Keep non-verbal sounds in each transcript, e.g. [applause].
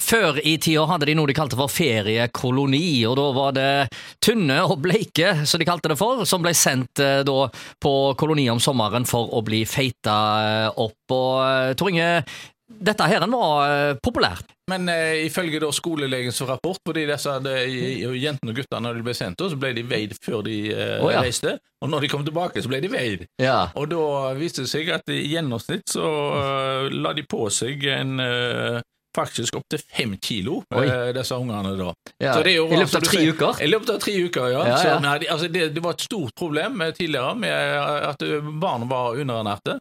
Før i tida hadde de noe de kalte for feriekoloni, og da var det tynne og bleike, som de kalte det for, som ble sendt eh, da på koloni om sommeren for å bli feita eh, opp. Og eh, Tor Inge, dette her var populært. Men eh, ifølge da skolelegens rapport, fordi disse de, jentene og guttene når de ble sendt, så ble de veid før de eh, oh, ja. reiste. Og når de kom tilbake, så ble de veid. Ja. Og da viste det seg at i gjennomsnitt så uh, la de på seg en eh, Faktisk opptil fem kilo, Oi. eh, disse ungene da. Ja. Så det jo, I løpet av tre uker? I løpet av tre uker, ja. Ja, Så, ja. nei, det- altså, det, det var et stort problem eh, tidligere med at eh, barn var underernærte.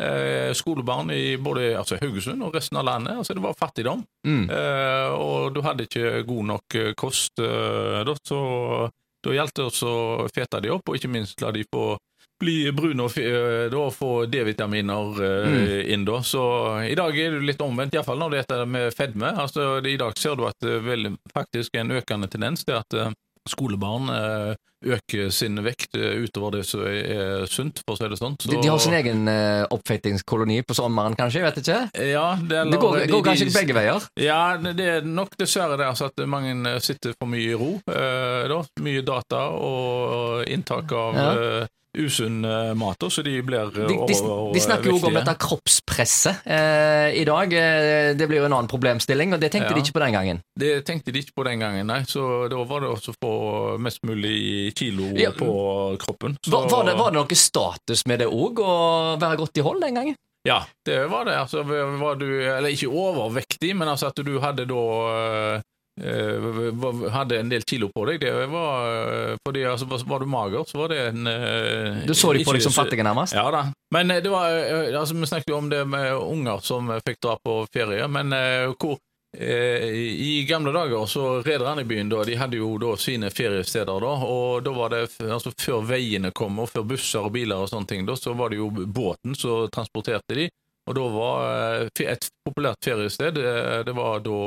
Eh, skolebarn i både altså, Haugesund og resten av landet. altså Det var fattigdom. Mm. Eh, og du hadde ikke god nok kost. eh, da, så da gjaldt det å fete de opp, og ikke minst la de få bli brun og, eh, da, få D-vitaminer eh, Mm. inn. da. Så i dag er det litt omvendt, iallfall når det er med fedme. altså I dag ser du at det er vel, faktisk en økende tendens til at eh, skolebarn eh, øker sin vekt eh, utover det som er, er sunt, for å si det sånn. Så, De, de har sin egen oppfeitingskoloni på sommeren, kanskje? Jeg vet ikke. ja, det, Det går, de- går kanskje de- begge veier? Ja, det er nok dessverre det altså at mange eh, sitter for mye i ro. Eh, da. Mye data og inntak av Ja. Usunn eh, mat, så de blir eh, De, de, de snakker jo om dette kroppspresset eh, i dag. Eh, det blir jo en annen problemstilling, og det tenkte Ja. de ikke på den gangen. Det tenkte de ikke på den gangen, nei. Så da var det også å få mest mulig kilo Ja. på kroppen. Så, Var, var, det, var det noe status med det òg, å være godt i hold den gangen? Ja, det var det. Altså, var du, eller ikke overvektig, men altså at du hadde da hadde en del kilo på deg. Det var eh, fordi altså, var- du mager, så var det en eh, Du så de på deg som fattige, nærmest? Ja da. Men eh, det var eh, altså, Vi snakket jo om det med unger som eh, fikk dra på ferie, men eh, hvor eh, I gamle dager så rederne i byen da, de hadde jo da sine feriesteder, da, og da var det altså Før veiene kom, og før busser og biler og sånne ting, da, så var det jo båten som transporterte de. Og da var eh, et populært feriested eh, Det var da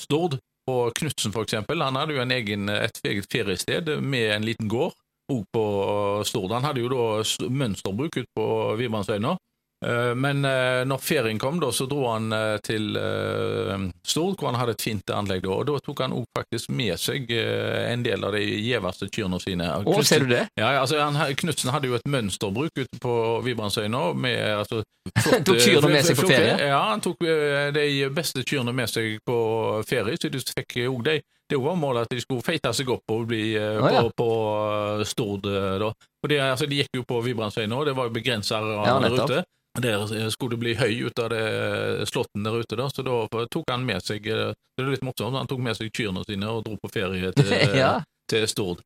Stord. Og Knutsen, eksempel, han hadde jo en egen, et eget feriested med en liten gård og på Stord. Hadde jo da mønsterbruk ute på Vibrandsøyna. Eh, Men eh, når ferien kom, da, så dro han eh, til Stord, hvor han hadde et fint anlegg. da, og Da tok han også faktisk med seg en del av de gjeveste kyrne sine. Å, ser du det? Ja, altså han, Knutsen hadde jo et mønsterbruk ute på Vibrandsøyna med altså, [laughs] Tok kyrne med seg på ferie? Ja, han tok de beste kyrne med seg på ferie, så du fikk òg de. Det var målet at de skulle feite seg opp og bli uh, ah, ja. på, på eh, Stord. eh, da. Og det, altså, De gikk jo på Vibrandsøyna, og det var jo begrensa Ja, der ute. Der skulle det bli høy ut av det slåtten der ute, da, så da tok han med seg Det er litt morsomt, han tok med seg kyrne sine og dro på ferie til, [laughs] ja. til Stord.